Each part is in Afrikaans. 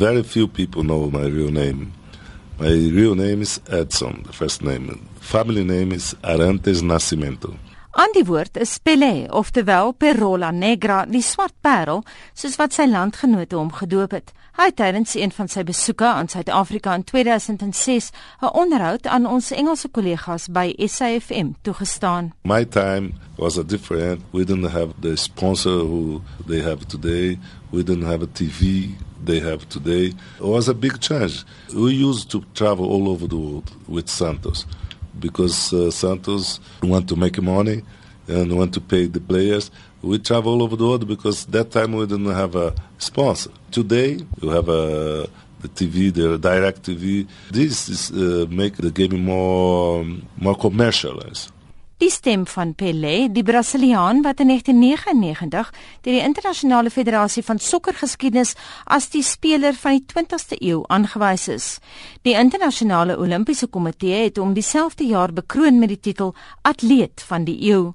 Very few people know my real name. My real name is Edson, the first name. Family name is Arantes Nascimento. Aan die woord is Pelé, oftewel Perola Negra, die swart parel, soos wat sy landgenote hom gedoop het. Hy het tydens een van sy besoeke aan Suid-Afrika in 2006 'n onderhoud aan ons Engelse kollegas by SAFM toegestaan. My time was a different. We didn't have the sponsor who they have today. We didn't have a TV they have today. Was a big change. We used to travel all over the world with Santos. because uh, Santos want to make money and want to pay the players. We travel all over the world because that time we didn't have a sponsor. Today you have a the TV, the direct TV. This is uh, make the game more more commercialized. Die stem van Pelé, die Brasiliaan wat in 1999 deur die internasionale federasie van sokkergeskiedenis as die speler van die 20ste eeu aangewys is. Die internasionale Olimpiese Komitee het hom dieselfde jaar bekroon met die titel Atleet van die Eeu.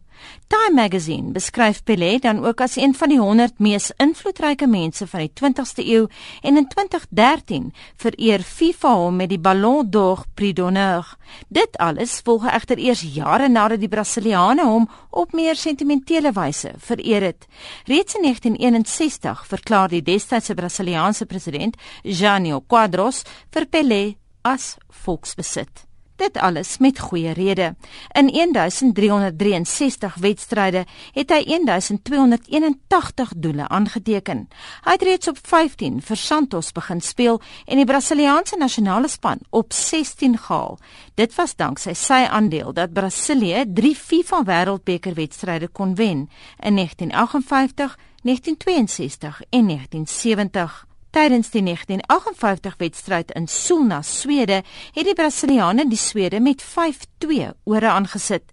Time Magazine beskryf Pelé dan ook as een van die 100 mees invloedryke mense van die 20ste eeu en in 2013 vereer FIFA hom met die Ballon d'Or Prix d'Honneur. Dit alles volg egter eers jare nadat die Brasiliane hom op meer sentimentele wyse vereer het. Reeds in 1961 verklaar die destydse Brasiliaanse president, Jânio Quadros, vir Pelé as volksbesit. Dit alles met goeie rede. In 1363 wedstryde het hy 1281 doele aangeteken. Hy het reeds op 15 vir Santos begin speel en die Brasiliaanse nasionale span op 16 gehaal. Dit was danksy sy aandeel dat Brasilië 3 FIFA Wêreldbeker wedstryde kon wen in 1958, 1962 en 1970. Tydens die 1958 wedstryd in Solna, Swede, het die Brasiliane die Swede met 5-2 ore aangesit.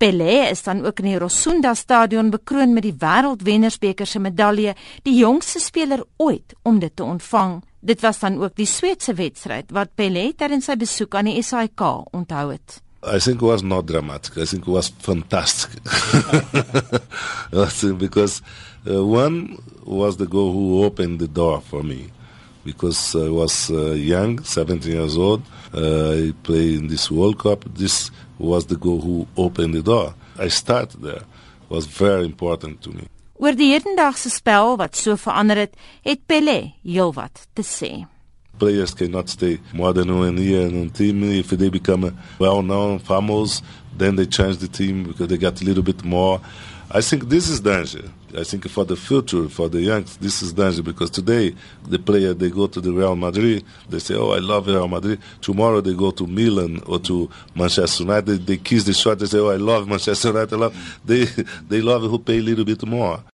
Pelé is dan ook in die Rosunda Stadion bekroon met die Wêreldwennersbeker se medalje, die jongste speler ooit om dit te ontvang. Dit was dan ook die Sweedse wedstryd wat Pelé tydens sy besoek aan die SAIK onthou het. I think it was not dramatic. I think it was fantastic. because uh, one was the goal who opened the door for me because I was uh, young, 17 years old. Uh, I played in this World Cup. This was the goal who opened the door. I started there. It was very important to me. Oor die hedendaagse spel wat so verander het, het Pelé heelwat te sê. Players cannot stay more than one year in a team. If they become well-known, famous, then they change the team because they get a little bit more. I think this is danger. I think for the future, for the young, this is danger because today the player they go to the Real Madrid, they say, "Oh, I love Real Madrid." Tomorrow they go to Milan or to Manchester United, they kiss the shot, they say, "Oh, I love Manchester United." I love. They they love who pay a little bit more.